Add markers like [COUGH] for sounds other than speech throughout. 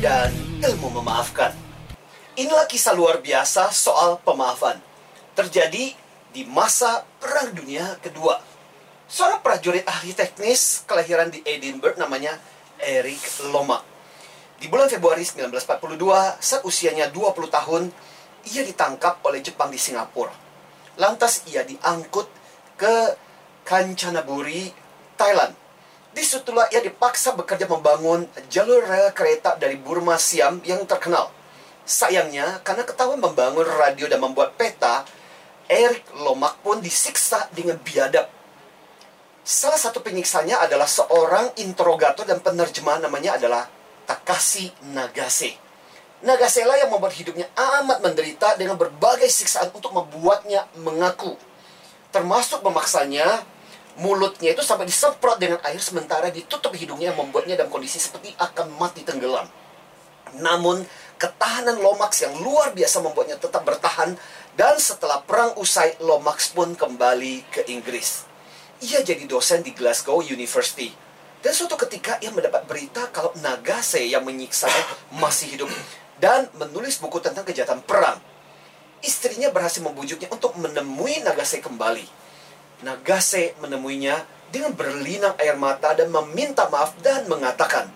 dan ilmu memaafkan. Inilah kisah luar biasa soal pemaafan. Terjadi di masa Perang Dunia Kedua. Seorang prajurit ahli teknis kelahiran di Edinburgh namanya Eric Lomax. Di bulan Februari 1942, saat usianya 20 tahun, ia ditangkap oleh Jepang di Singapura. Lantas ia diangkut ke Kanchanaburi, Thailand. Di situlah ia dipaksa bekerja membangun jalur rel kereta dari Burma Siam yang terkenal. Sayangnya, karena ketahuan membangun radio dan membuat peta, Eric Lomax pun disiksa dengan biadab. Salah satu penyiksanya adalah seorang interrogator dan penerjemah namanya adalah Takashi Nagase. Nagase lah yang membuat hidupnya amat menderita dengan berbagai siksaan untuk membuatnya mengaku. Termasuk memaksanya mulutnya itu sampai disemprot dengan air sementara ditutup hidungnya yang membuatnya dalam kondisi seperti akan mati tenggelam. Namun ketahanan Lomax yang luar biasa membuatnya tetap bertahan dan setelah perang usai Lomax pun kembali ke Inggris. Ia jadi dosen di Glasgow University dan suatu ketika ia mendapat berita kalau Nagase yang menyiksanya masih hidup dan menulis buku tentang kejahatan perang. Istrinya berhasil membujuknya untuk menemui Nagase kembali. Nagase menemuinya dengan berlinang air mata dan meminta maaf dan mengatakan,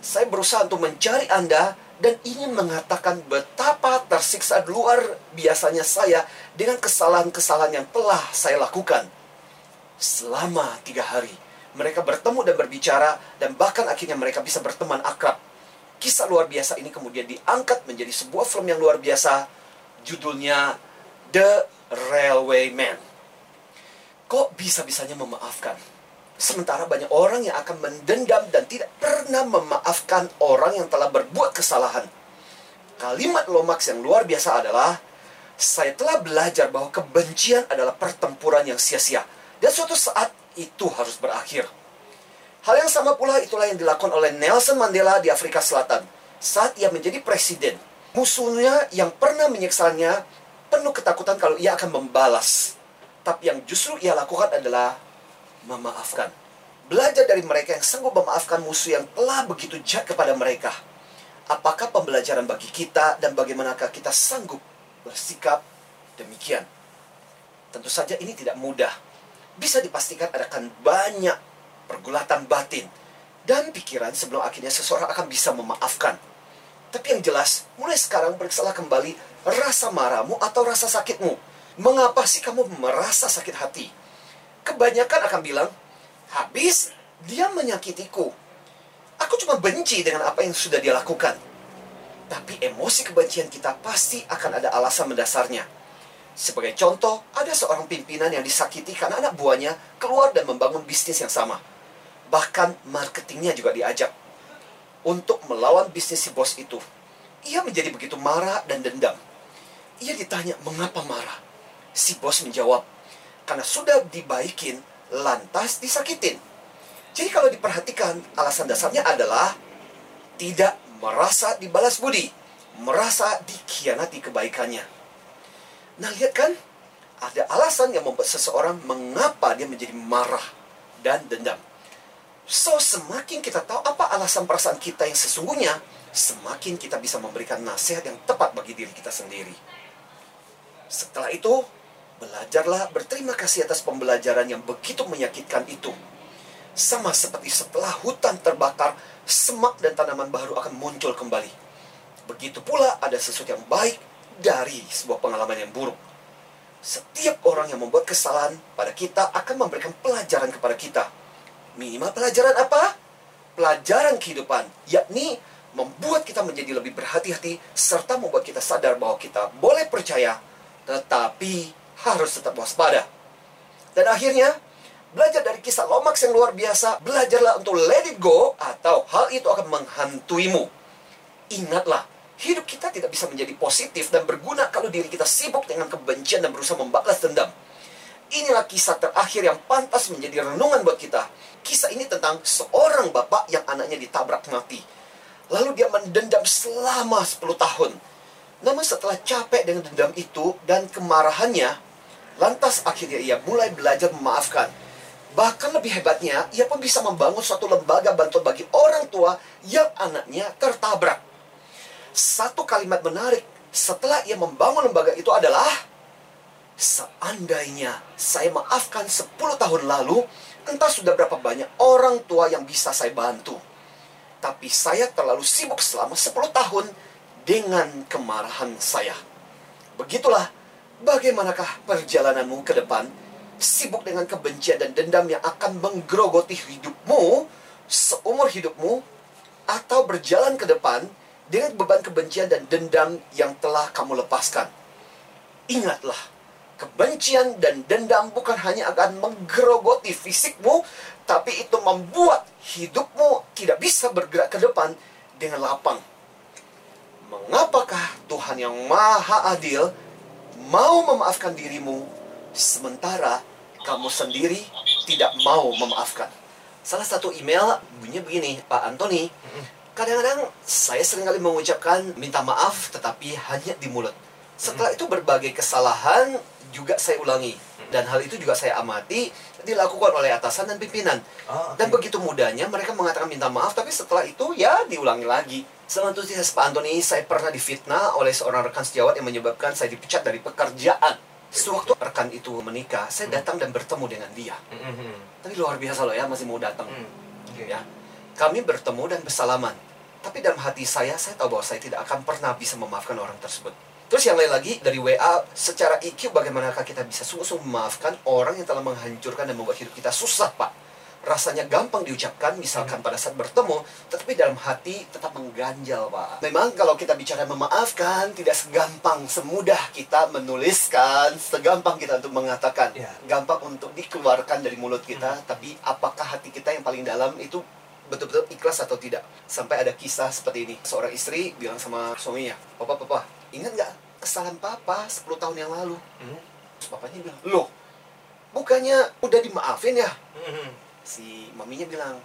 "Saya berusaha untuk mencari Anda dan ingin mengatakan betapa tersiksa luar biasanya saya dengan kesalahan-kesalahan yang telah saya lakukan selama tiga hari." mereka bertemu dan berbicara dan bahkan akhirnya mereka bisa berteman akrab. Kisah luar biasa ini kemudian diangkat menjadi sebuah film yang luar biasa judulnya The Railway Man. Kok bisa-bisanya memaafkan? Sementara banyak orang yang akan mendendam dan tidak pernah memaafkan orang yang telah berbuat kesalahan. Kalimat Lomax yang luar biasa adalah, saya telah belajar bahwa kebencian adalah pertempuran yang sia-sia. Dan suatu saat itu harus berakhir. Hal yang sama pula itulah yang dilakukan oleh Nelson Mandela di Afrika Selatan saat ia menjadi presiden. Musuhnya yang pernah menyiksanya penuh ketakutan kalau ia akan membalas. Tapi yang justru ia lakukan adalah memaafkan. Belajar dari mereka yang sanggup memaafkan musuh yang telah begitu jahat kepada mereka. Apakah pembelajaran bagi kita dan bagaimanakah kita sanggup bersikap demikian? Tentu saja ini tidak mudah bisa dipastikan akan banyak pergulatan batin dan pikiran sebelum akhirnya seseorang akan bisa memaafkan. Tapi yang jelas, mulai sekarang periksalah kembali rasa marahmu atau rasa sakitmu. Mengapa sih kamu merasa sakit hati? Kebanyakan akan bilang, habis dia menyakitiku. Aku cuma benci dengan apa yang sudah dia lakukan. Tapi emosi kebencian kita pasti akan ada alasan mendasarnya sebagai contoh, ada seorang pimpinan yang disakiti karena anak buahnya keluar dan membangun bisnis yang sama. Bahkan marketingnya juga diajak untuk melawan bisnis si bos itu. Ia menjadi begitu marah dan dendam. Ia ditanya mengapa marah. Si bos menjawab, karena sudah dibaikin, lantas disakitin. Jadi kalau diperhatikan, alasan dasarnya adalah tidak merasa dibalas budi, merasa dikhianati kebaikannya. Nah, lihat kan? Ada alasan yang membuat seseorang mengapa dia menjadi marah dan dendam. So, semakin kita tahu apa alasan perasaan kita yang sesungguhnya, semakin kita bisa memberikan nasihat yang tepat bagi diri kita sendiri. Setelah itu, belajarlah berterima kasih atas pembelajaran yang begitu menyakitkan itu. Sama seperti setelah hutan terbakar, semak dan tanaman baru akan muncul kembali. Begitu pula ada sesuatu yang baik dari sebuah pengalaman yang buruk. Setiap orang yang membuat kesalahan pada kita akan memberikan pelajaran kepada kita. Minimal pelajaran apa? Pelajaran kehidupan, yakni membuat kita menjadi lebih berhati-hati serta membuat kita sadar bahwa kita boleh percaya tetapi harus tetap waspada. Dan akhirnya, belajar dari kisah Lomax yang luar biasa, belajarlah untuk let it go atau hal itu akan menghantuimu. Ingatlah, hidup kita tidak bisa menjadi positif dan berguna kalau diri kita sibuk dengan kebencian dan berusaha membalas dendam. Inilah kisah terakhir yang pantas menjadi renungan buat kita. Kisah ini tentang seorang bapak yang anaknya ditabrak mati. Lalu dia mendendam selama 10 tahun. Namun setelah capek dengan dendam itu dan kemarahannya, lantas akhirnya ia mulai belajar memaafkan. Bahkan lebih hebatnya, ia pun bisa membangun suatu lembaga bantuan bagi orang tua yang anaknya tertabrak. Satu kalimat menarik setelah ia membangun lembaga itu adalah Seandainya saya maafkan 10 tahun lalu, entah sudah berapa banyak orang tua yang bisa saya bantu. Tapi saya terlalu sibuk selama 10 tahun dengan kemarahan saya. Begitulah bagaimanakah perjalananmu ke depan sibuk dengan kebencian dan dendam yang akan menggerogoti hidupmu seumur hidupmu atau berjalan ke depan dengan beban kebencian dan dendam yang telah kamu lepaskan. Ingatlah, kebencian dan dendam bukan hanya akan menggerogoti fisikmu, tapi itu membuat hidupmu tidak bisa bergerak ke depan dengan lapang. Mengapakah Tuhan yang Maha Adil mau memaafkan dirimu sementara kamu sendiri tidak mau memaafkan? Salah satu email bunyinya begini, Pak Antoni. Kadang-kadang saya sering kali mengucapkan minta maaf tetapi hanya di mulut. Setelah itu berbagai kesalahan juga saya ulangi dan hal itu juga saya amati dilakukan oleh atasan dan pimpinan. Oh, oke. Dan begitu mudahnya mereka mengatakan minta maaf tapi setelah itu ya diulangi lagi. Selama itu Pak Antoni saya pernah difitnah oleh seorang rekan sejawat yang menyebabkan saya dipecat dari pekerjaan. Sewaktu rekan itu menikah, saya datang dan bertemu dengan dia. Mhm. Tapi luar biasa loh ya, masih mau datang. Hmm. Oke. Ya. Kami bertemu dan bersalaman. Tapi dalam hati saya, saya tahu bahwa saya tidak akan pernah bisa memaafkan orang tersebut. Terus yang lain lagi dari WA, secara IQ bagaimanakah kita bisa sungguh-sungguh memaafkan orang yang telah menghancurkan dan membuat hidup kita susah, Pak. Rasanya gampang diucapkan, misalkan pada saat bertemu, tetapi dalam hati tetap mengganjal, Pak. Memang kalau kita bicara memaafkan, tidak segampang, semudah kita menuliskan, segampang kita untuk mengatakan. Ya. Gampang untuk dikeluarkan dari mulut kita, tapi apakah hati kita yang paling dalam itu betul-betul ikhlas atau tidak. Sampai ada kisah seperti ini. Seorang istri bilang sama suaminya, Papa, papa, ingat nggak kesalahan papa 10 tahun yang lalu? Mhm. Terus papanya bilang, loh, bukannya udah dimaafin ya? Mhm. Si maminya bilang,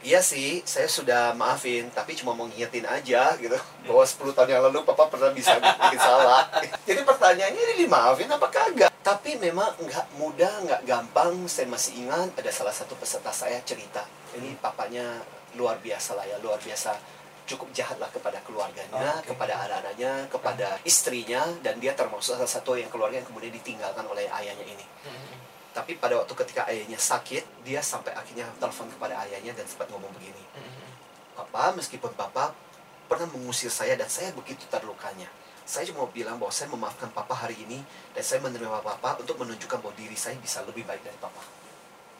iya sih, saya sudah maafin, tapi cuma mau ngingetin aja gitu. Bahwa 10 tahun yang lalu papa pernah bisa bikin salah. [LAUGHS] Jadi pertanyaannya ini dimaafin apa kagak? Tapi memang nggak mudah, nggak gampang. Saya masih ingat ada salah satu peserta saya cerita. Ini papanya luar biasa lah ya, luar biasa cukup jahat lah kepada keluarganya, Oke. kepada anak-anaknya, kepada istrinya, dan dia termasuk salah satu yang keluarga yang kemudian ditinggalkan oleh ayahnya ini. Mhm. Tapi pada waktu ketika ayahnya sakit, dia sampai akhirnya telepon kepada ayahnya dan sempat ngomong begini. Mhm. Papa, meskipun Papa pernah mengusir saya dan saya begitu terlukanya. Saya cuma mau bilang bahwa saya memaafkan Papa hari ini dan saya menerima Papa untuk menunjukkan bahwa diri saya bisa lebih baik dari Papa.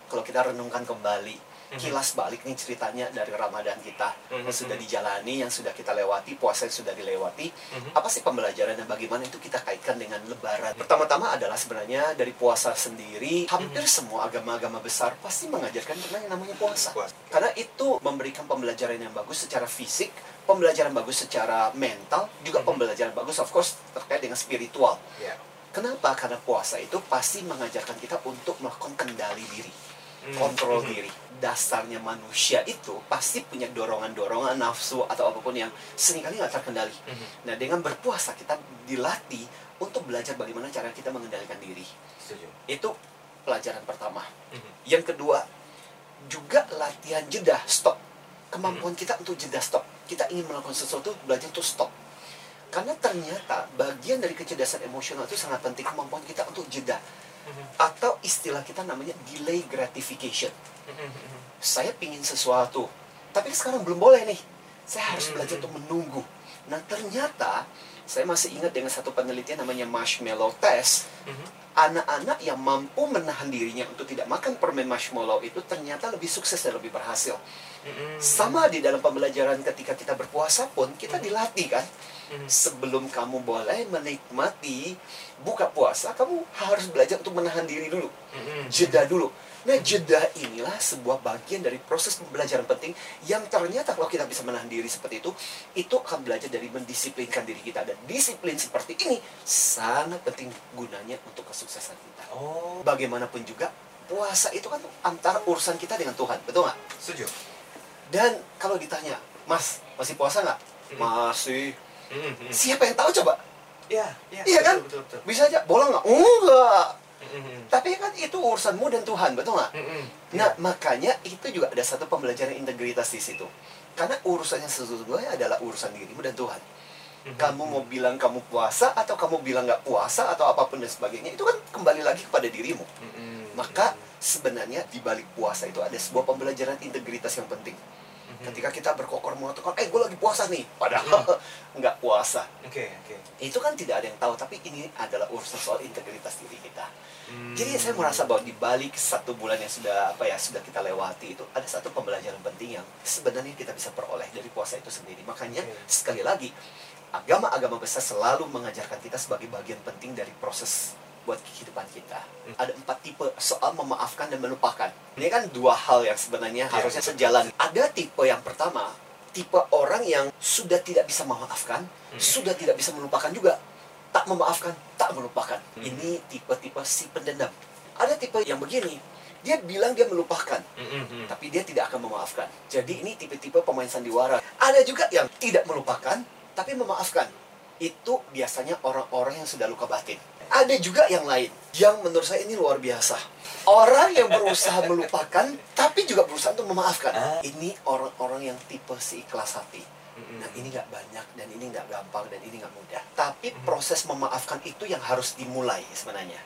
Kalau kita renungkan kembali. Kilas balik nih ceritanya dari Ramadan kita yang Mhm. sudah dijalani, yang sudah kita lewati, puasa yang sudah dilewati. Mhm. Apa sih pembelajaran dan bagaimana itu kita kaitkan dengan Lebaran? Pertama-tama adalah sebenarnya dari puasa sendiri, hampir semua agama-agama besar pasti mengajarkan tentang yang namanya puasa. Puasa. Karena itu memberikan pembelajaran yang bagus secara fisik, pembelajaran bagus secara mental, juga Mhm. pembelajaran bagus of course terkait dengan spiritual. Ya. Kenapa? Karena puasa itu pasti mengajarkan kita untuk melakukan kendali diri, Mhm. Kontrol Mhm. diri. Dasarnya manusia itu pasti punya dorongan-dorongan nafsu atau apa pun yang sering kali nggak terkendali. Mhm. Nah, dengan berpuasa kita dilatih untuk belajar bagaimana cara kita mengendalikan diri. Setuju. Itu pelajaran pertama. Mhm. Yang kedua, juga latihan jeda, stop. Kemampuan kita untuk jeda stop. Kita ingin melakukan sesuatu, belajar untuk stop. Karena ternyata bagian dari kecerdasan emosional itu sangat penting kemampuan kita untuk jeda. Atau istilah kita namanya delay gratification. Mhm. Saya pingin sesuatu, tapi sekarang belum boleh nih. Saya harus Hmm. belajar untuk menunggu. Nah ternyata, saya masih ingat dengan satu penelitian namanya marshmallow test. Anak-anak yang mampu menahan dirinya untuk tidak makan permen marshmallow itu ternyata lebih sukses dan lebih berhasil. Sama di dalam pembelajaran ketika kita berpuasa pun kita dilatih kan. Sebelum kamu boleh menikmati buka puasa, kamu harus belajar untuk menahan diri dulu. Jeda dulu. Nah, jeda inilah sebuah bagian dari proses pembelajaran penting yang ternyata kalau kita bisa menahan diri seperti itu, itu akan belajar dari mendisiplinkan diri kita. Dan disiplin seperti ini sangat penting gunanya untuk kesuksesan kita. Oh, Bagaimanapun juga, puasa itu kan antara urusan kita dengan Tuhan, betul nggak? setuju. Dan kalau ditanya, Mas, masih puasa nggak? Hmm. Masih. Mhm. Siapa yang tahu coba? Ya, ya. Iya kan? Betul, betul, betul. Bisa aja, bolong nggak? Enggak. Tapi kan itu urusanmu dan Tuhan, betul nggak? Nah, Iya. makanya itu juga ada satu pembelajaran integritas di situ. Karena urusannya sesungguhnya adalah urusan dirimu dan Tuhan. Kamu mau bilang kamu puasa atau kamu bilang nggak puasa atau apa pun dan sebagainya, itu kan kembali lagi kepada dirimu. Maka sebenarnya di balik puasa itu ada sebuah pembelajaran integritas yang penting. Mhm. Ketika kita berkokor mengatakan, eh gue lagi puasa nih, padahal [LAUGHS] nggak puasa. Oke, oke. Itu kan tidak ada yang tahu, tapi ini adalah urusan soal integritas diri kita. Hmm. Jadi saya merasa bahwa di balik satu bulan yang sudah apa ya sudah kita lewati itu ada satu pembelajaran penting yang sebenarnya kita bisa peroleh dari puasa itu sendiri. Makanya Oke. sekali lagi agama-agama besar selalu mengajarkan kita sebagai bagian penting dari proses buat kehidupan kita. Hmm. Ada empat tipe soal memaafkan dan melupakan. Ini kan dua hal yang sebenarnya Ya. harusnya sejalan. Ada tipe yang pertama, tipe orang yang sudah tidak bisa memaafkan, Hmm. sudah tidak bisa melupakan juga. Tak memaafkan, tak melupakan. Hmm. Ini tipe-tipe si pendendam. Ada tipe yang begini, dia bilang dia melupakan, Mm-mm. tapi dia tidak akan memaafkan. Jadi ini tipe-tipe pemain sandiwara. Ada juga yang tidak melupakan, tapi memaafkan. Itu biasanya orang-orang yang sudah luka batin. Ada juga yang lain, yang menurut saya ini luar biasa. Orang yang berusaha melupakan, tapi juga berusaha untuk memaafkan. Ah. Ini orang-orang yang tipe si ikhlas hati. Nah ini nggak banyak dan ini nggak gampang dan ini nggak mudah. Tapi proses memaafkan itu yang harus dimulai sebenarnya.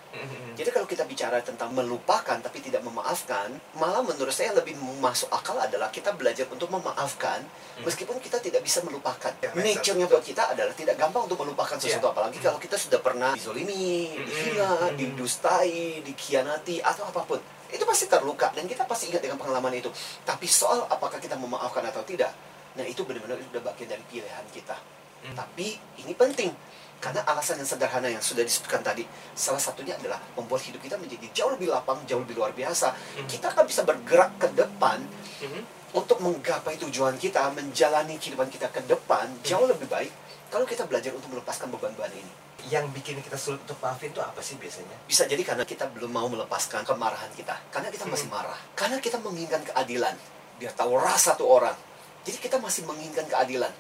Jadi kalau kita bicara tentang melupakan tapi tidak memaafkan, malah menurut saya yang lebih masuk akal adalah kita belajar untuk memaafkan meskipun kita tidak bisa melupakan. Ya, Nature-nya buat kita adalah tidak gampang untuk melupakan sesuatu Ya. apalagi kalau kita sudah pernah dizolimi, dihina, didustai, dikhianati atau apa pun. Itu pasti terluka dan kita pasti ingat dengan pengalaman itu. Tapi soal apakah kita memaafkan atau tidak, nah itu benar-benar sudah bagian dari pilihan kita. Mm. Tapi ini penting karena alasan yang sederhana yang sudah disebutkan tadi salah satunya adalah membuat hidup kita menjadi jauh lebih lapang, jauh lebih luar biasa. Mm. Kita akan bisa bergerak ke depan Mhm. untuk menggapai tujuan kita, menjalani kehidupan kita ke depan jauh lebih baik kalau kita belajar untuk melepaskan beban-beban ini. Yang bikin kita sulit untuk maafin itu apa sih biasanya? Bisa jadi karena kita belum mau melepaskan kemarahan kita, karena kita masih Hmm. marah, karena kita menginginkan keadilan, biar tahu rasa tuh orang. Jadi kita masih menginginkan keadilan.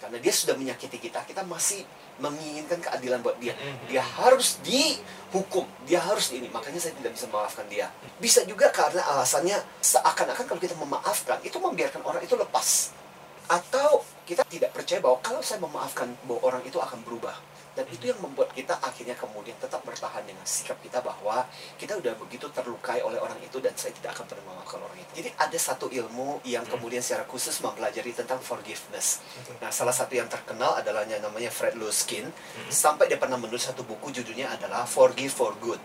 Karena dia sudah menyakiti kita, kita masih menginginkan keadilan buat dia. Mhm. Dia harus dihukum, dia harus ini. Makanya saya tidak bisa memaafkan dia. Bisa juga karena alasannya seakan-akan kalau kita memaafkan itu membiarkan orang itu lepas. Atau kita tidak percaya bahwa kalau saya memaafkan bahwa orang itu akan berubah. Dan itu yang membuat kita akhirnya kemudian tetap bertahan dengan sikap kita bahwa kita udah begitu terlukai oleh orang itu dan saya tidak akan pernah memaafkan orang itu. Jadi ada satu ilmu yang kemudian secara khusus mempelajari tentang forgiveness. Nah, salah satu yang terkenal adalah yang namanya Fred Luskin. Sampai dia pernah menulis satu buku judulnya adalah Forgive for Good.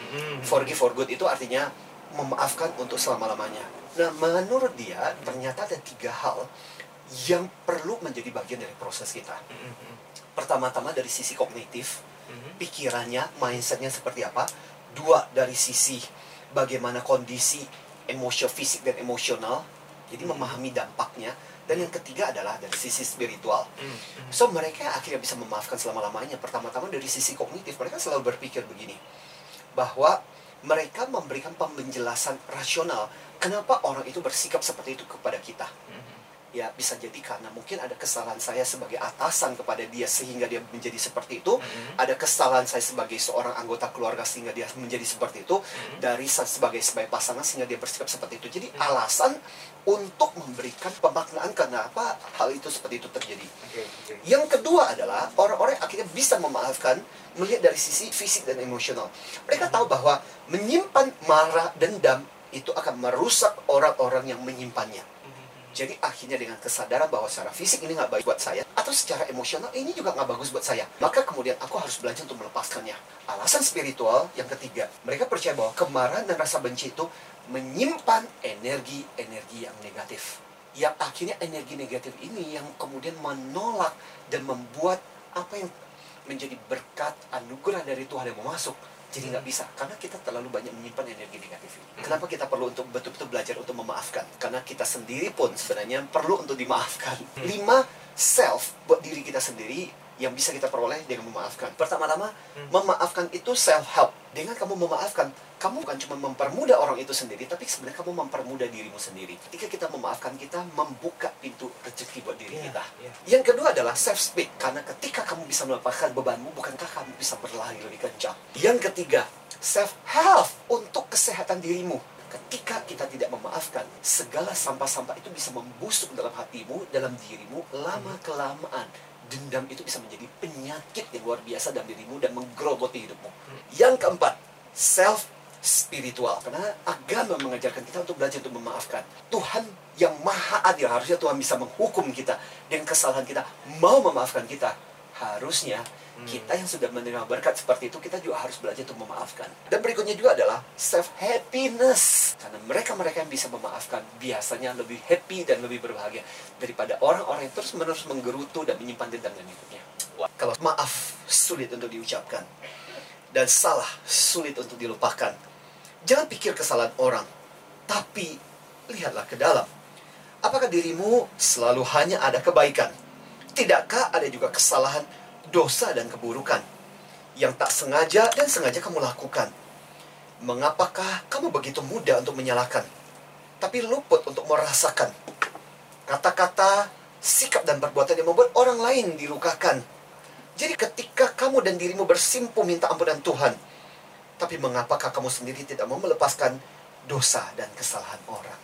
Mm-mm. Forgive for good itu artinya memaafkan untuk selama-lamanya. Nah, menurut dia ternyata ada tiga hal yang perlu menjadi bagian dari proses kita. Pertama-tama dari sisi kognitif, Mhm. pikirannya, mindsetnya seperti apa. Dua, dari sisi bagaimana kondisi emosi fisik dan emosional. Jadi Hmm. memahami dampaknya. Dan yang ketiga adalah dari sisi spiritual. Mm-mm. So mereka akhirnya bisa memaafkan selama-lamanya. Pertama-tama dari sisi kognitif, mereka selalu berpikir begini. Bahwa mereka memberikan penjelasan rasional kenapa orang itu bersikap seperti itu kepada kita. Mhm. Ya bisa jadi karena mungkin ada kesalahan saya sebagai atasan kepada dia sehingga dia menjadi seperti itu. Mhm. Ada kesalahan saya sebagai seorang anggota keluarga sehingga dia menjadi seperti itu. Mhm. Dari sebagai sebagai pasangan sehingga dia bersikap seperti itu. Jadi Hmm. alasan untuk memberikan pemaknaan kenapa hal itu seperti itu terjadi. Oke, oke. Yang kedua adalah orang-orang akhirnya bisa memaafkan melihat dari sisi fisik dan emosional. Mereka tahu bahwa menyimpan marah dendam itu akan merusak orang-orang yang menyimpannya. Jadi akhirnya dengan kesadaran bahwa secara fisik ini nggak baik buat saya, atau secara emosional ini juga nggak bagus buat saya, maka kemudian aku harus belajar untuk melepaskannya. Alasan spiritual yang ketiga, mereka percaya bahwa kemarahan dan rasa benci itu menyimpan energi-energi yang negatif. Yang akhirnya energi negatif ini yang kemudian menolak dan membuat apa yang menjadi berkat anugerah dari Tuhan yang mau masuk jadi nggak bisa karena kita terlalu banyak menyimpan energi negatif ini. Kenapa kita perlu untuk betul-betul belajar untuk memaafkan? Karena kita sendiri pun sebenarnya perlu untuk dimaafkan. Lima self buat diri kita sendiri yang bisa kita peroleh dengan memaafkan. Pertama-tama, memaafkan itu self help. Dengan kamu memaafkan, kamu bukan cuma mempermudah orang itu sendiri, tapi sebenarnya kamu mempermudah dirimu sendiri. Ketika kita memaafkan, kita membuka pintu diri Iya, kita. iya. Yang kedua adalah self speak karena ketika kamu bisa melepaskan bebanmu bukankah kamu bisa berlari lebih kencang. Yang ketiga, self health untuk kesehatan dirimu. Ketika kita tidak memaafkan, segala sampah-sampah itu bisa membusuk dalam hatimu, dalam dirimu lama kelamaan. Dendam itu bisa menjadi penyakit yang luar biasa dalam dirimu dan menggerogoti hidupmu. Yang keempat, self spiritual. Karena agama mengajarkan kita untuk belajar untuk memaafkan. Tuhan yang maha adil harusnya Tuhan bisa menghukum kita. Dengan kesalahan kita mau memaafkan kita harusnya kita yang sudah menerima berkat seperti itu kita juga harus belajar untuk memaafkan. Dan berikutnya juga adalah self happiness karena mereka-mereka yang bisa memaafkan biasanya lebih happy dan lebih berbahagia daripada orang-orang yang terus menerus menggerutu dan menyimpan dendam dalam hidupnya kalau maaf sulit untuk diucapkan dan salah sulit untuk dilupakan jangan pikir kesalahan orang tapi lihatlah ke dalam apakah dirimu selalu hanya ada kebaikan tidakkah ada juga kesalahan dosa dan keburukan yang tak sengaja dan sengaja kamu lakukan. Mengapakah kamu begitu mudah untuk menyalahkan, tapi luput untuk merasakan kata-kata, sikap dan perbuatan yang membuat orang lain dilukakan. Jadi ketika kamu dan dirimu bersimpu minta ampunan Tuhan, tapi mengapakah kamu sendiri tidak mau melepaskan dosa dan kesalahan orang?